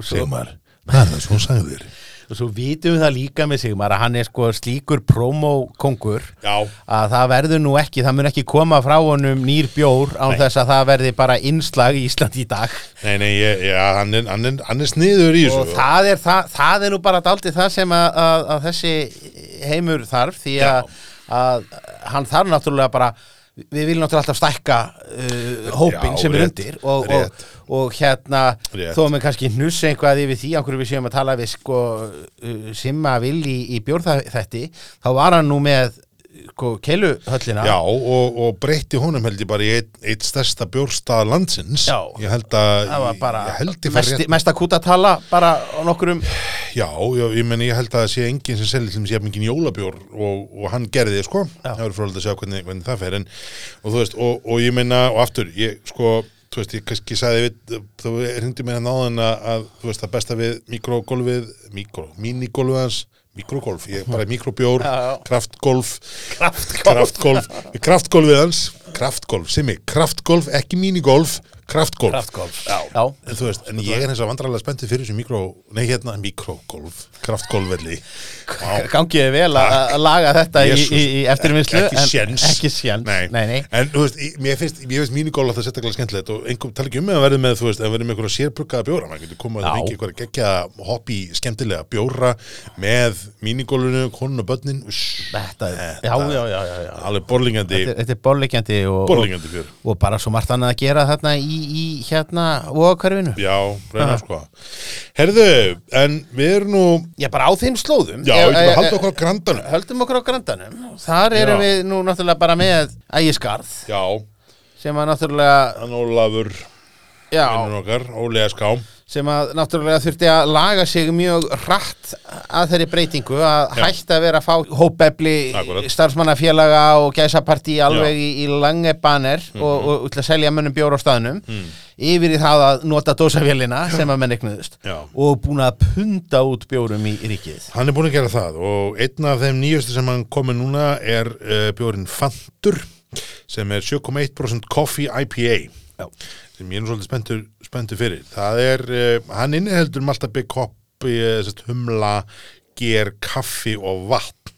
Sigmar, það er það sagði þér og svo vitum við það líka með Sigmar að hann er sko slíkur promokongur já, að það verður nú ekki, það mun ekki koma frá honum nýr bjór án þess að það verði bara innslag í Ísland í dag. Nei, nei, ég, já, hann, er, hann, er, hann er sniður í og það er, það, það er nú bara daldið það sem að, að, að þessi heimur þarf því að, að hann þarf náttúrulega bara við viljum náttúrulega alltaf stækka uh, hópin Já, sem er undir og, og, og hérna Rétt. þó að við kannski hnussa eitthvað yfir því okkur við séum að tala við sko uh, Simma Vill í, í bjórþætti þá var hann nú með sko keiluhöllina já, og, og breytti honum held ég bara í eitt, eitt stærsta bjórstað landsins Já. ég held að það var bara ég held ég mesti, rétt, mesta kútatala bara á nokkurum já, já, ég meni ég held að það sé enginn sem til þess að mikið jólabjór og, og hann gerði þið sko Já. það verður frólægt að sjá hvernig, hvernig það fer en, og þú veist, og, og ég meina og aftur, ég sko, þú veist, ég kannski sagði við, þú hindi mér hann áðan að, að þú veist, það besta við mikrogolfið mikró, minigolfið hans mikrogolf, ég bara mikrobjór kraftgolf. Kraftgolf. Kraftgolf, kraftgolfið hans kraftgolf, sem ég, kraftgolf, ekki minigolf kraftgolf, kraftgolf já, já. En þú veist, en ég er eins og vandrarlega spenntið fyrir þessu mikró, nei hérna, mikrogolf, kraftgolfvelli. gangið þið vel að að laga þetta í, Jesus. í, í eftirvinnslu Ekki en- séns. ekki séns, Nei. nei, nei. En þú veist, mér finnst, finnst minigolf að það setja glæð skemmtilegt og einhver tala ekki um með að verði með, þú veist, að verði með einhverja sérbruggaða bjóra, maður getur komað að fengi einhverja geggjaða hoppi skemmtilega bjóra með minigolfinu, konun og börnin, þetta er, já, já, já, já, já. alveg borlingandi, Og, og, og bara svo margt annað að gera þarna í, í hérna og hverfinu Já, reyna sko. Herðu, en við erum nú, Já, bara á þeim slóðum já, við að halda okkur á grandanum. Höldum okkur á grandanum Þar erum Já. við nú náttúrulega bara með ægiskarð Já, sem að náttúrulega Hann Ólafur, já, vinnur okkar, Óli S.K. sem að náttúrulega þurfti að laga sig mjög rætt að þeirri breytingu að Já. hætta að vera að fá hópefli starfsmannafélaga og gæsapartí alveg í, í lange banner og, og til að selja mönnum bjór á staðnum. Yfir í það að nota dósavélina sem að menn egnuðust og búin að punda út bjórum í, ríkið. Hann er búin að gera það og einn af þeim nýjustu sem hann komið núna er uh, bjórin Fantur sem er 7,1% Coffee IPA Já. Sem ég er svolítið spenntur, spenntur fyrir. Það er, uh, hann inniheldur Malta Copy, uh, sest, humla, ger, kaffi og vatn.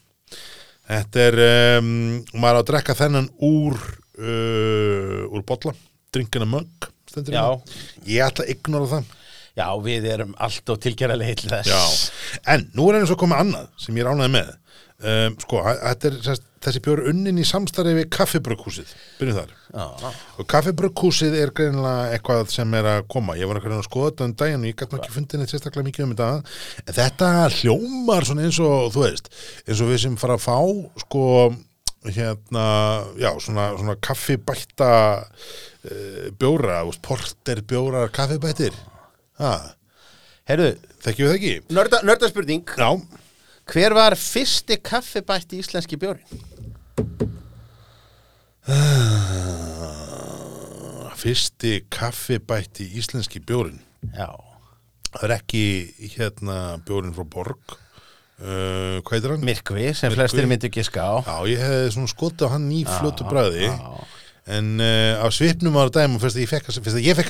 Þetta er, um, maður á að drekka þennan úr, uh, úr bolla, drinkina hérna. Ég ætla að ignora það. Já, við erum allt og tilgerðarlega Já, en nú er eins og komið annað sem ég ránaði með um, sko, er þessi bjór unnin í samstarfi við kaffibrukkúsið, byrjum þar. Já. og kaffibrukkúsið er greinilega eitthvað sem er að koma, ég var að skoða þetta um daginn og ég gæti ekki fundið neitt sérstaklega mikið um þetta. En þetta hljómar eins og þú veist, eins og við sem fara að fá sko hérna, já, svona, svona kaffibætta uh, bjóra, porter bjórar kaffibættir. Ha, Herðu, þekkjum við það ekki? nörda, nörda spurning Já, Hver var fyrsti kaffibætti íslenski bjórin? fyrsti kaffibætti íslenski bjórin Já það er ekki hérna bjórin frá Borg uh, hvað heitir hann? Myrkvi, sem Myrkvi. flestir myndu giska á Já, ég svona skotið á hann í fljótu bræði já. en uh, á svipnum ára dæmi fyrst að ég fekk,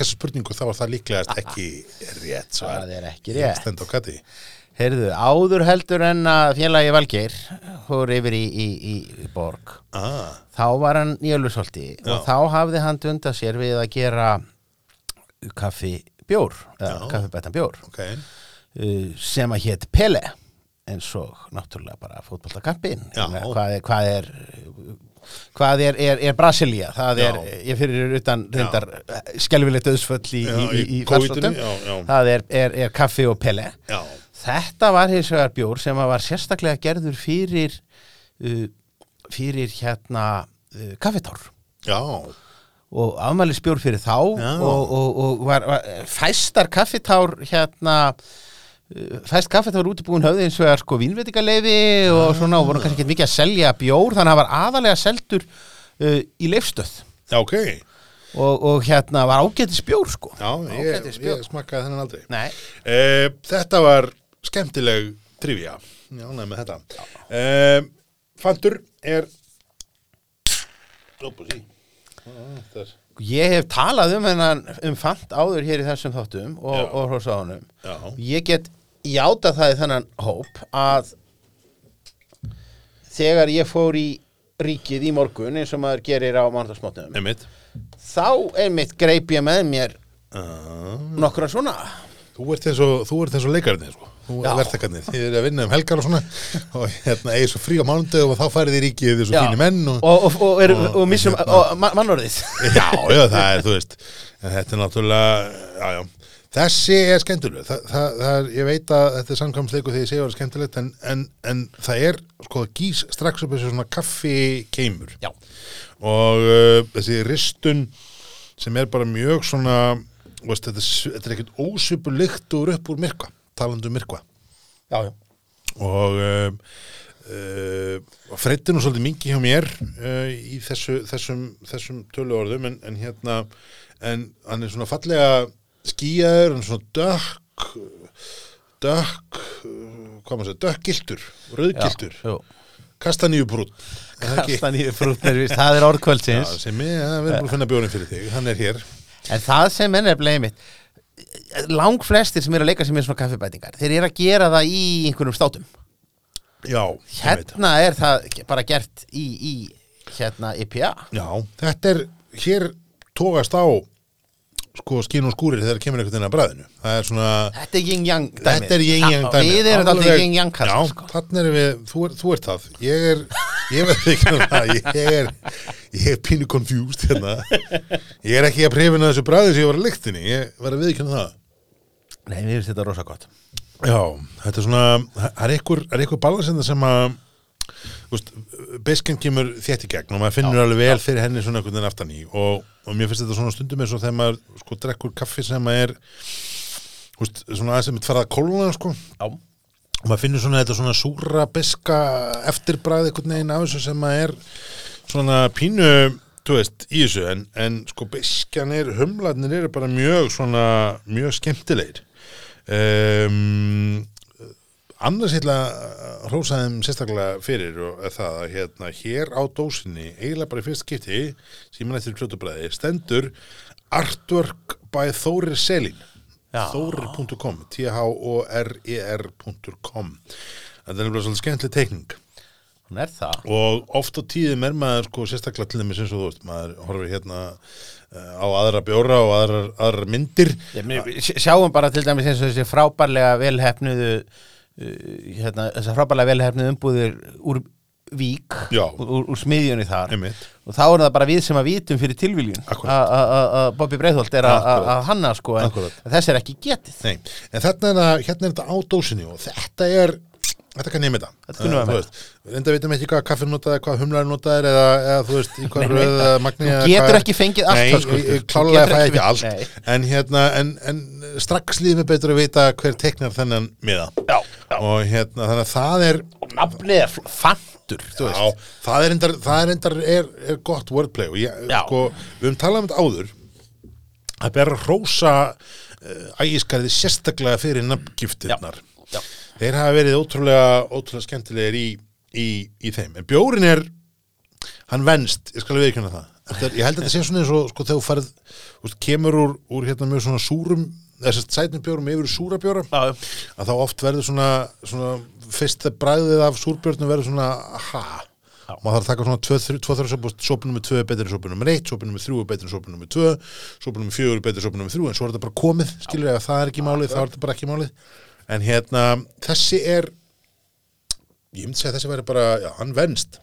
þessa spurningu þá var það líklegast ekki rétt svar. Það er ekki rétt stend á gati Heyrðu, áður heldur en að félagi Valgeir fór yfir í, í, í, í borg ah, þá var hann í Ölfusholti Já. og þá hafði hann dundað sér við að gera kaffi bjór Já. eða kaffibættan bjór ok, uh, sem að hétt Pele eins og náttúrulega bara fótboltakampin Já. hvað hvað er, hvað er, er, er Brasilia það Já. er, ég fyrir utan reyndar skelfilegt auðsföll í, Já, í, farsóttum. já, já. það er, er, er kaffi og Pele já, Þetta var hins vegar bjór sem var sérstaklega gerður fyrir uh, fyrir hérna uh, kaffetár já. Og afmælisbjór fyrir þá og, og, og var, var fæstar kaffetár hérna uh, fæst kaffetár útibúin höfði eins og er sko vínveitingaleifi og svona og voru kannski ekki mikið að selja bjór þannig að það var aðalega seldur uh, í leifstöð já, ok. Og, og hérna var ágætis bjór sko. Já, ég, Ágætis bjór. ég smakkaði þennan aldrei. Uh, þetta var skemmtileg trivia. Já, með þetta. Uh, Fantur er sí Það er ég hef talað um hennan um fant áður hér í þessum þáttum og, og hrósaðunum Já, ég get játað það í þennan hóp að þegar ég fór í ríkið í morgun eins og maður gerir á mándagsmótnum einmitt. þá einmitt greip ég með mér uh, nokkra svona. Þú ert eins og, þú ert eins og Já. er verðtakarnir, þið eru að vinna um helgar og svona. Og hérna eigi svo frí á mánudögum og þá færið þið ríkið þessu fínu menn og, og, og, er, og- missum og- og, ma- mannorðið. Já, já, það er, þú veist en þetta er náttúrulega, já, já. Þessi er skemmtileg, það, það, það er, ég veit að þetta er samkvæmsleiku þegar ég segja að það er skemmtilegt en, en, en það er, sko, gís strax upp þessu svona kaffi keimur já, og uh, þessi ristun sem er bara mjög svona veist, þetta, er þetta er ekkert ósvipu lykt úr upp úr myrkva, talandi um myrkva. Já, já. og uh, uh, freytti nú svolítið mingi hjá mér uh, í þessu, þessum, þessum tölu orðum en, en hérna en hann er svona fallega skýjaður, er svona dökk dökk hvað maður segja, dökkgiltur rauðgiltur, já, kastaníubrún kastan í frútnir það er orðkvöldsins. Sem ég, við erum búin að finna bjórin fyrir þig hann er hér. En það sem er nefnilega einmitt lang flestir sem eru að leika sem er svona kaffibætingar þeir eru að gera það í einhverjum státum. Já, hérna er það bara gert í, í hérna IPA. Já, þetta er hér tógast á sko skín og skúrir þegar kemur einhvern veginn að bræðinu. Það er svona þetta er yin-yang dæmi Þetta er yin-yang dæmi við erum alltaf yin-yang Já, kallar sko. þannig erum við, þú, er, þú ert það. Ég er, ég veit ekki Ég er, ég er pínu confused hérna. Ég er ekki að prefina þessu bræði sem ég var að lyktinni Ég var að viðkynna það. Nei, við erum þetta rosa gott. Já, þetta er svona Það er einhver, er einhver balansinda sem að beiskinn kemur þétt í gegn og maður finnur alveg vel fyrir henni svona einhvern veginn aftan í og, og mér finnst þetta svona stundum eins og þegar maður sko drekkur kaffi sem maður er veist, svona aðeins sem þetta farað að kóluna sko. Já. og maður finnur svona þetta svona súra beska eftirbræð einhvern veginn af þessu sem maður er svona pínu þú veist, í þessu. En, en sko beskjanir, humlarnir eru bara mjög svona, mjög skemmtilegir. Um, annars ég ætla að hrósa þeim sérstaklega fyrir og það að hérna hér á dósinni, eiginlega bara í fyrst skipti sem mann eftir kljótubræði, stendur Artwork by Þórir Selin. Þórir.com T-H-O-R-E-R.com Þetta er nefnilega svolítið skemmtileg teikning Hún er það. og oft á tíðum er maður sko sérstaklega til þeim eins og þú veist, maður horfir hérna uh, á aðra bjóra og aðrar, aðrar myndir Ég, mér- sj- sjáum bara til dæmis eins og þessi frábærlega velhefnuðu hérna, þessar frábærlega velhefnuðu umbúðir úr vík úr, úr smiðjunni þar. Einmitt, og þá er það bara við sem að vitum fyrir tilviljun. Að- Bobby Breiðholt er að- hanna sko en Akkúrat. þess er ekki getið. Nei, en þarna er hérna er þetta á dósinni og þetta er þetta kann ég með veist, enda veitum ekki hvað kaffin notaði, hvað humlar notaði eða, eða þú veist, í hvað röð Þú getur ekki fengið allt, ég Þú klálega fæ ekki allt. En hérna, en, en strax líður mig betur að vita hver teiknar þennan miða. Já, já. og hérna, þannig að það er Nafnið er veist. Já, það er endar, það er, endar er, er gott wordplay. Og ég, sko, við höfum talað um þetta áður að bera rósa uh, ægiskarði sérstaklega fyrir nafngiftirnar. Já. Þeir hafa verið ótrúlega, ótrúlega skemmtilegir í, í, í þeim. En bjórin er, hann venst, ég skal viðkjöna það. Er, ég held að þetta sé svona eins og, sko, þegar þú farið, veist, kemur úr, úr hérna mjög svona súrum, þessast sætnum bjórum yfir í súra bjóra Já, að þá oft verður svona, svona fyrst þegar bræðið af súrbjörnum verður svona ha, Já. maður þarf að taka svona 2-3 sópu, sópu nummer 2 er betri en sópu nummer 1, sópu nummer 3 er betri en sópu nummer 2 sópu nummer 4 er betri en sópu nummer 3 en svo er þetta bara komið, skilur ég að það er ekki málið þá er bara ekki málið en hérna, þessi er ég myndi segja að þessi væri bara já, hann venst.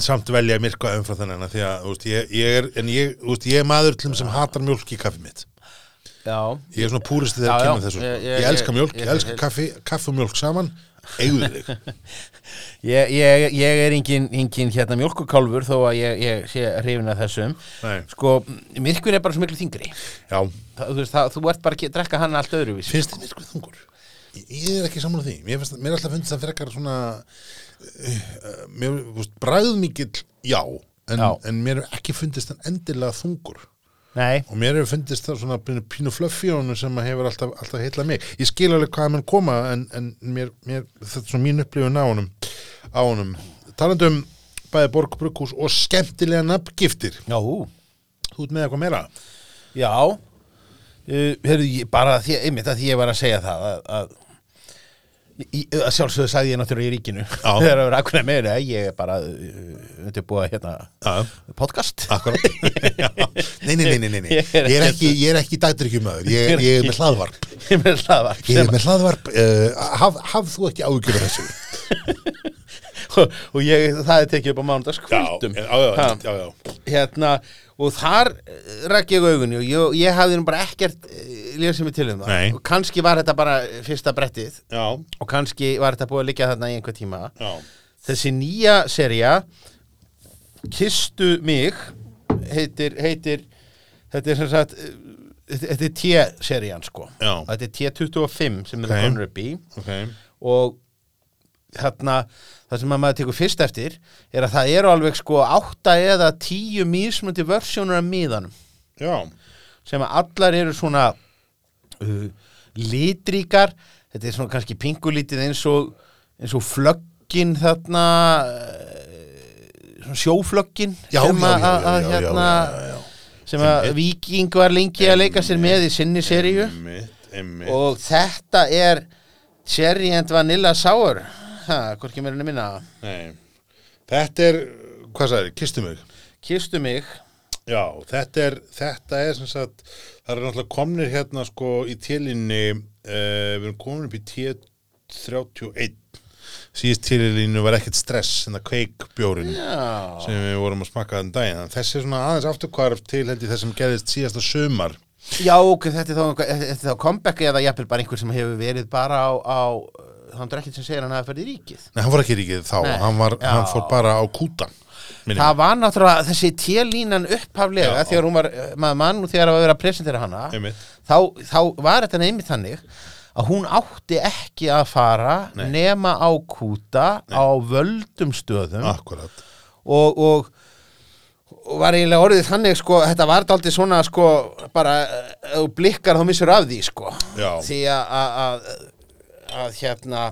Samt velja myrkva umfram þennan því að, veist, ég, ég er en ég, veist, ég er maður til þeim sem hatar mjólk í kaffi mitt. Já, Ég er svona púristi þegar já, kemur þessu sko. ég- elska mjólk, ég- elska kaffi kaffi og mjólk saman, eigðu þig? Ég, ég, ég er engin, engin hérna mjólkukálfur þó að ég, ég sé hrifin að þessum. Nei. sko, myrkvin er bara svo miklu þingri Já, það, þú, veist, það, þú ert bara að drekka hann allt öðruvís finnst þið myrkvið þungur? Ég, er ekki sammála því. Mér, finnst, mér er alltaf fundist það frekar svona uh, mér, bræðmikill já, en, Já. en mér er ekki fundist hann endilega þungur nei, og mér hefur fundist það svona pínu, fluffi á honum sem hefur alltaf, alltaf heitla mig. Ég skil alveg hvað mann koma en, en mér, mér, þetta er svona mín upplifun á honum á honum. Talandi um bæði borg, brugghús og skemmtilega nafngiftir. Já, þú ert með eitthvað meira? Já. Uh, heyrðu, ég, bara því, einmitt að því ég var að segja það að, að sjálfsögðu sagði ég náttúrulega í ríkinu Já. þegar það var akkurat meira ég er bara uh, undirbúa hérna Já, podcast Já. Nei, nei, nei, nei. Ég er er ekki- ekki, er dætrykkjumöður ég, ég er með hlaðvarp ég með hlaðvarp Ég er með hlaðvarp uh, haf, haf þú ekki ágjur þessu og, og ég, það er tekið upp á mánudagskvöldum já, já, Ha. já, já. hérna, og þar ræk ég augunni og ég, ég hafði nú bara ekkert lésið mig til um það. Nei. og kannski var þetta bara fyrsta brettið. Já, og kannski var þetta búið að liggja þarna í einhver tíma. Já, þessi nýja serja Kistu mig heitir, heitir þetta er sem sagt eh, þetta er T-serían sko. Já. þetta er T25 sem er Ok. það konur upp í ok. Og þarna það sem að maður tekur fyrst eftir er að það eru alveg sko átta eða tíu mismundi versjónur af miðanum. Já, sem að allar eru svona uh, litríkar. Þetta er svona kannski pingulítið eins og eins og flöggin þarna uh, svona sjóflöggin já, sem að, að, hérna sem að Viking var lengi að leika sér með í sinni seríu. og þetta er Cherry and Vanilla Sour hvorki mér enn að minna. Nei. Þetta er, hvað sagði, kistu mig. Kistu mig? Já, þetta er, þetta er sem sagt, það er náttúrulega komnir hérna sko í télinni, uh, við erum komin upp í T31 síðast télinni var ekkert stress en það kveik bjórin já, sem við vorum að smakka þann daginn. Þessi er svona aðeins afturkvarf til held ég það sem gerðist síðasta sumar. Já ok, þetta er þá, þetta er þá comeback eða jafnvel bara einhver sem hefur verið bara á, á þannig er ekkert sem segir að hann hafi ferð í ríkið. Nei, hann var ekki ríkið þá, Nei. hann, var, hann fór bara á kúta minni Það var náttúrulega þessi télínan upphaflega Já. þegar hún var, eh, maður mann og þegar að vera að presentera hana þá, þá var þetta nefnir þannig að hún átti ekki að fara Nei. nema á kúta á völdum stöðum. Akkurat. Og, og, og var eiginlega orðið þannig sko, þetta var daldið svona sko, bara, eh, blikkar þá missur af því sko, Já. því að, að, hérna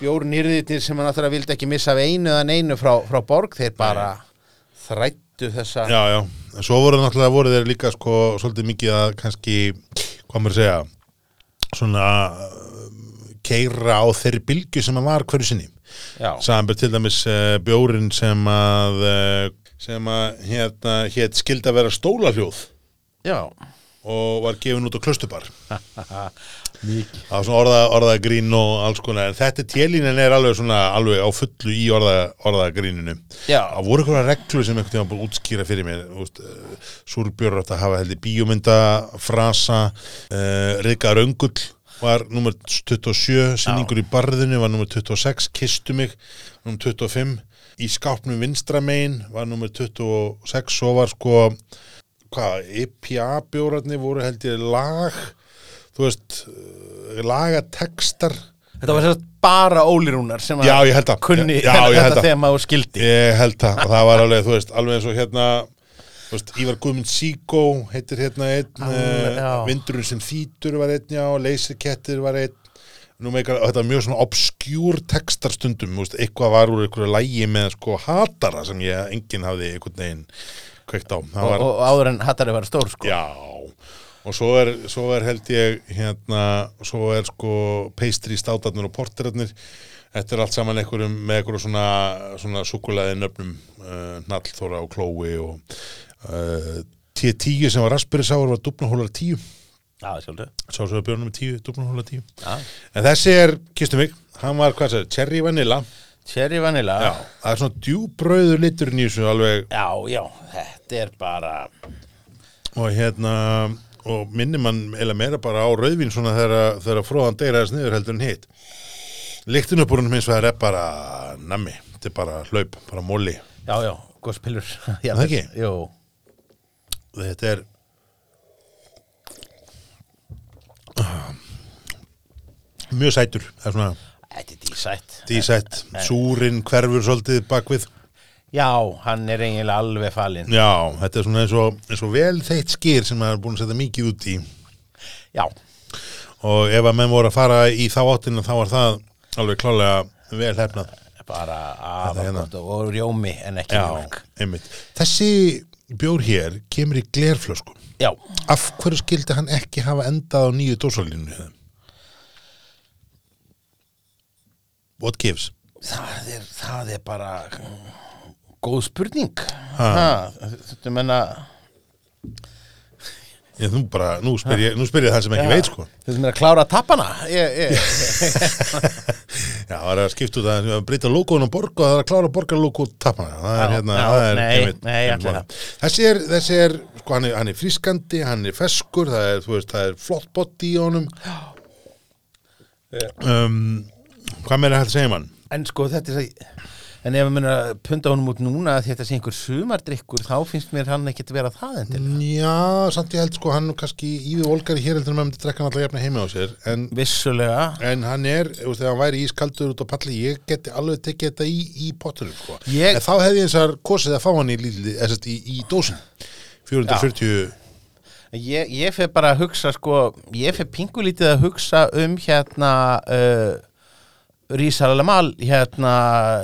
bjórnýrðitir sem hann náttúrulega vildi ekki missa af einu eða neinu frá, frá borg, þeir bara þrættu þessa Já, já, en svo voru náttúrulega voru þeir líka sko svolítið mikið að kannski hvað maður að segja svona keira á þeirri bylgju sem að var hverju sinni. Já. samanbyrð til dæmis uh, bjórin sem að uh, sem að hérna hétt skildi að vera stólahljóð. Já, og var gefin út á klustubar var svona orða, orðagrín og alls konar. En þetta télínin er alveg svona alveg á fullu í orða, orðagríninu. Já. það voru einhverja reglu sem einhvern að útskýra fyrir mér. Uh, Súrbjörn átt að hafa heldur bíómynda frasa uh, Rika Röngull var nummer 27 sinningur í barðinu var nummer 26 Kistu mig nummer 25 í skápnum vinstramein var nummer 26 svo var sko hvað, IPA bjórarnir voru held ég lag þú veist, uh, lagatekstar Þetta var sérst bara ólirúnar sem að Já, það. kunni Já, held þetta þema og skildi. Ég held það það var alveg, þú veist, alveg eins og hérna þú veist, Ívar Guðmund Síkó heitir hérna einn já. Vindurinn sem þýtur var einn, já Leyserkettir var einn. Nú meikar, þetta var mjög svona obskjúr textar stundum, þú veist, eitthvað var úr einhverju lægi með sko hatara sem ég enginn hafði einhvern veginn kveikt á. Það og, var, og áður en hattari var stór sko. Já, og svo er, svo er held ég hérna, svo er sko pastry státarnir og porterarnir. Þetta er allt saman einhverjum með einhverjum svona, svona sukulæði nöfnum uh, Nallþóra og Klói og uh, T10 sem var raspberry sáur var dupnahólar 10 Já, sjálfðu sá svo að björnum með 10, dupnahólar 10 Já. en þessi er, kistu mig, hann var hvað sér, cherry vanilla. Cherry vanilla. Já, það er svona djúbröður liturinn í þessu alveg. Já, já, þetta er bara og hérna og minnir mann eða meira bara á rauðvín svona þegar, þegar fróðan deyraðis niður heldur en hitt Líktinu upp úr hennum eins og það er bara nammi, þetta er bara hlaup, bara móli Já, já, góðspilur Það ekki? Jú, þetta er mjög sætur. Þetta er dísætt. Dísætt, súrin hverfur svolítið bakvið Já, hann er eiginlega alveg falinn já, þetta er svona eins og, eins og vel þeitt skýr sem maður er búin að setja mikið út í Já, og ef að menn voru að fara í þá áttina þá var það alveg klálega vel hefnað bara hérna. afakort og rjómi en ekki Já, mjólk einmitt. Þessi bjór hér kemur í glerflösku. Já, Af hverju skildi hann ekki hafa endað á nýju dósalínu? What gives? það er, það er bara góð spurning Ha. ha, Þetta menna Ég, nú, bara, nú, spyr ég, nú spyr ég það sem ekki veit sko. Þetta menna klára tappana ég, ég, Já, það er að skipta út að breyta logoðun á borg og það er að klára borgarlogo tapana. Það er Já, hérna, já, það er nei, einmitt- nei, einmitt. Þessi er, þessi er, sko, hann er, hann er frískandi, hann er feskur, það er, þú veist, það er flott body í honum. Um, hvað meira hægt að segja mann? En sko þetta er það En ef við munum að punda honum út núna að þetta sé einhver sumardrykkur þá finnst mér hann ekkit vera það en til Já, samt ég held sko hann er kannski ívi volgari hér heldur en maður myndi drekka hann alltaf jafna heima á sér. En, Vissulega. en hann er, þú veist, þegar hann væri ískaldur út á palli, ég geti alveg tekið þetta í, í pottunum sko. Ég- en þá hefði ég eins og kosið að fá hann í, eða, í, í dósin. 440 Ég, ég fer bara að hugsa sko ég fer pingulítið að hugsa um hérna uh, Rísalamal hérna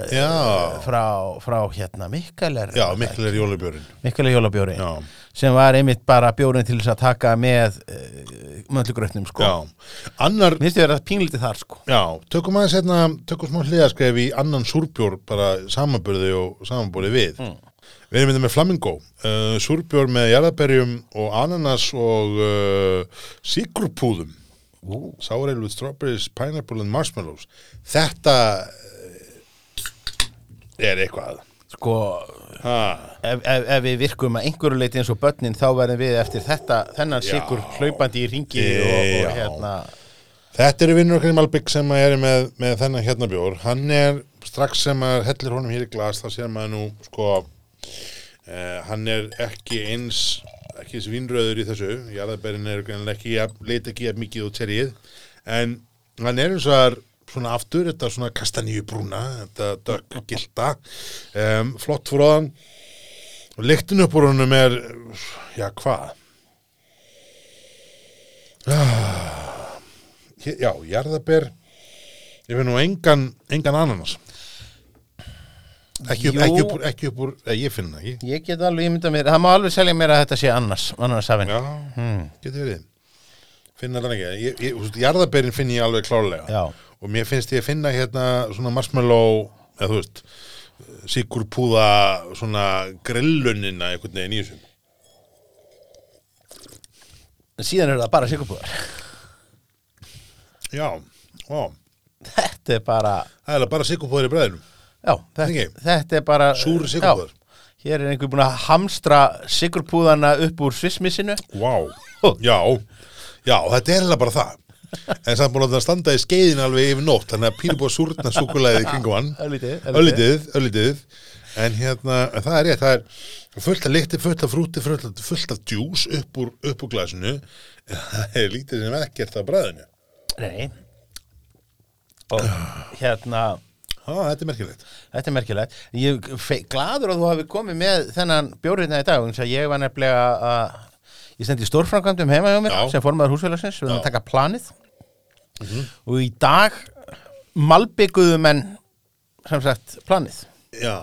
Já. uh, frá, frá hérna Mikkeler Já, mikil er jólubjörn Mikkeler jólabjóri Já, sem var einmitt bara bjórin til þess að taka með uh, möllugrötnum sko. Já. Annar, finnst þið vera pingulítið þar sko. Já, tökum aðeins hérna tökum smá hliðaskref í annan súrbjór bara samanburði og samanburði við. Við erum þetta með flamingo uh, súrbjór með jarðaberjum og ananas og uh, síkurpúðum Ú. Sour ale with strawberries, pineapple and marshmallows Þetta eh, er eitthvað Sko ef, ef, ef við virkum að einhverju leiti eins og börnin þá verðum við eftir þetta þennan Já. sigur hlaupandi í ringi og, og Já. hérna Þetta eru vinnur okkar í Malbygg sem er með, með þennan hérna bjór. Hann er strax sem að hellir honum hér í glas, þá sér maður nú, sko, eh, hann er ekki eins, ekki eins vínröður í þessu. Jarðabærin er ekki, jafn- leit ekki jafn mikið út serið, en hann er eins og það svona aftur, þetta svona kastaníu brúna, þetta dökk-gilda, um, flott fróðan, og lyktin upp úr honum er, já, hvað? Hér- Já, jarðaber Ég finn nú engan, engan ananas Ekki upp, ekki upp, ekki upp úr Ég finn það ekki Ég get alveg ímynda mér, það má alveg selja mér að þetta sé annars, annars afinn. Já, Hmm. getur verið Finn það ekki ég, ég, veist, Jarðaberin finn ég alveg klárlega Já. Og mér finnst ég að finna hérna Svona marshmallow eða þú veist Sigurpúða svona grillunina einhvern veginn í þessum síðan er það bara sigurbúðar. Já, ó, Þetta er bara, það er bara sigurpúðar í bræðinum já, þetta, þetta er bara... Súr sigurpúðar hér er einhver búin að hamstra sigurbúðana upp úr svissmissinu. Vá, já, já, þetta er heila bara það. En samt búin að það standa í skeiðin alveg yfir nótt Þannig að pínu búið að súrna súkulæði kringum hann. Öllítið, Öllítið, öllítið En hérna, en það er rétt, það er fullt af lykti, fullt af frúti, fullt af, fullt af djús upp úr, upp úr glasinu. En það er lítið sem ekkert af bræðinu. Nei. Og hérna, Já, þetta er merkilegt þetta er merkilegt. Ég er gladur að þú hafi komið með þennan bjórið í dag. Ég var nefnilega að, ég stendi stórframkvæmdum heima hjá mér Já. sem formaður húsfélagsins. Við Já. að taka planið. Og í dag malbygguðu menn, sem sagt, planið. Já,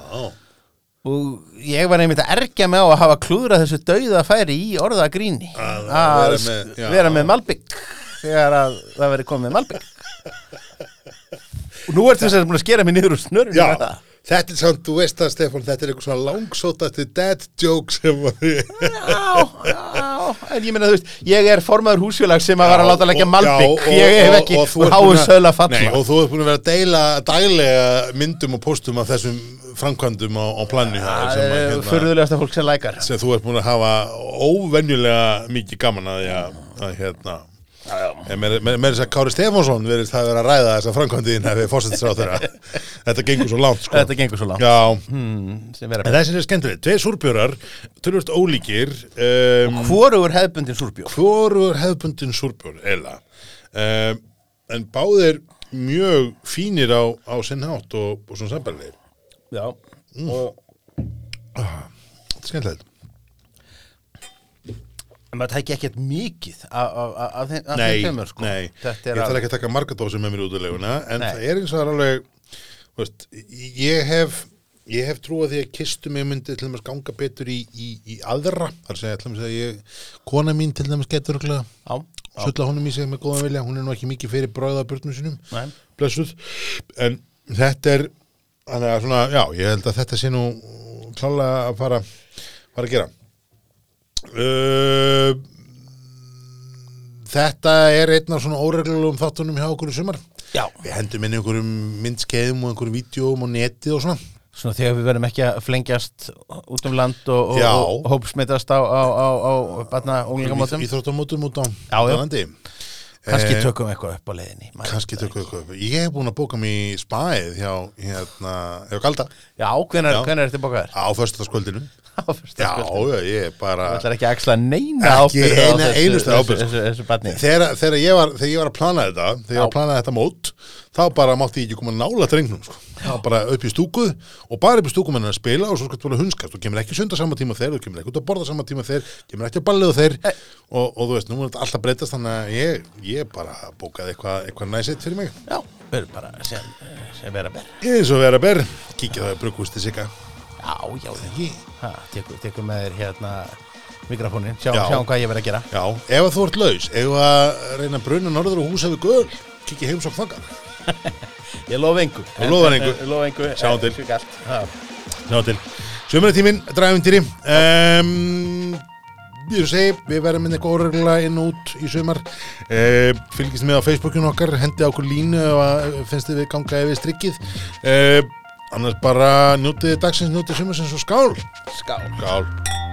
Og ég var einmitt að ergja mig á að hafa klúðrað þessu dauða færi í orðagríni Að að vera með- með Malbygg þegar að það veri komið Malbygg og nú ertu þess að búin að skera mig niður úr snörunum já. Þetta er samt, þú veist það Stefán, þetta er eitthvað svona langsóta til dad joke sem var Já, já, en ég meina þú veist ég er formaður húsfélag sem að var að láta leggja Malbygg ég hef ekki og þú háu búin að- sögla falla. Nei, og þú ert búin að vera að deila daglega myndum og postum af þessum framkvæmdum á, á þér það er hérna, fyrðulegasta fólk sem lækar. sem þú ert búin að hafa óvenjulega mikið gaman að, að hérna Með, með þess að Kári Stefánsson verðist það vera að ræða þessa framkvæmdiðin við fórsættisráð þeirra þetta gengur svo langt sko. þetta gengur svo langt. Hmm, sem en þessi er skemmtilegt. Tveir súrbjörar, tölvöld ólíkir um, hvorugur hefðbundin súrbjór? Hvorur hefðbundin súrbjór eða um, en báðir mjög fínir á, á sinn hátt og, og svona sambarlegir já. Mm. og skemmtilegt En maður tæki ekkert mikið af, af, af, af þeim, af Nei, tveimur, sko. nei, Þetta ég að, ekki að taka marga dósir með mér út í leguna en Nei. það er eins og alveg veist, ég hef ég hef trúið því að kistu mig myndi til dæmis ganga betur í, í, í aðra. Þar segja til dæmis að ég kona mín til dæmis getur já, sulla honum í sig með góðan vilja, hún er nú ekki mikið fyrir bráða börnum sinum, nei, blessuð. En þetta er þannig að svona, já, ég held að þetta sé nú klálega að fara fara að gera uh, þetta er einn af svona óreglulegum þáttunum hjá okkur í sumar já. við hendum inn einhverjum myndskeiðum og einhverjum vídjóum og netið og svona Svona þegar við verðum ekki að flengjast út um land og, og, Já. og hópsmitast á, á, á, á batna unglingamótum. íþróttamótum út á landi Kannski Eh, tökum við eitthvað upp á leiðinni. það tökum við eitthvað upp. ég hef búin að bóka mér í spæð hjá hérna, Galda ekki. Já, Já. hvenær ertu bókaður? á fyrsta já, ég er bara Það ætlar ekki að axla neina Ekki ábyrgð á eina þessu- einustu sko. Batni. þegar, ég var, þegar ég var að plana þetta þegar ég var að plana þetta mót þá bara mátti ég ekki koma nála drengnum sko. þá bara upp í stúkuð og bara upp í stúkuð menn að spila og svo þú vera hunskast þú kemur ekki sunda sama tíma þeir, þú kemur ekki út að borða sama tíma þeir kemur ekki að ballið þeir Nei. og, og þú veist, nú er þetta alltaf breytast þannig að ég, ég bara bókaði eitthvað eitthva næsitt fyrir mig Já, erum bara sem, sem vera ber. eins og vera ber, kíkja það í brugghústi sigga Já, já, Ha, tekur, tekur með þér hérna mikrofónin, sjá, Já. sjáum hvað ég verð að gera. já, ef þú ert laus ef að reyna að bruna norður og húsa við göl kíkja heim svo þangað Ég lofa engu. Engu. Ég lofa engu. Sjáum til. Já. Ná til Sömurtíminn, dræfintýri um, Ég að segja Við verðum með eitthvað óreglulega inn og út í sumar uh, Fylgist með á Facebookinu okkar Hendi á okkur línu að finnst þið við ganga yfir strikkið uh, Annars bara njótið dagsins, njótið sumarsins og skál Skál. Skál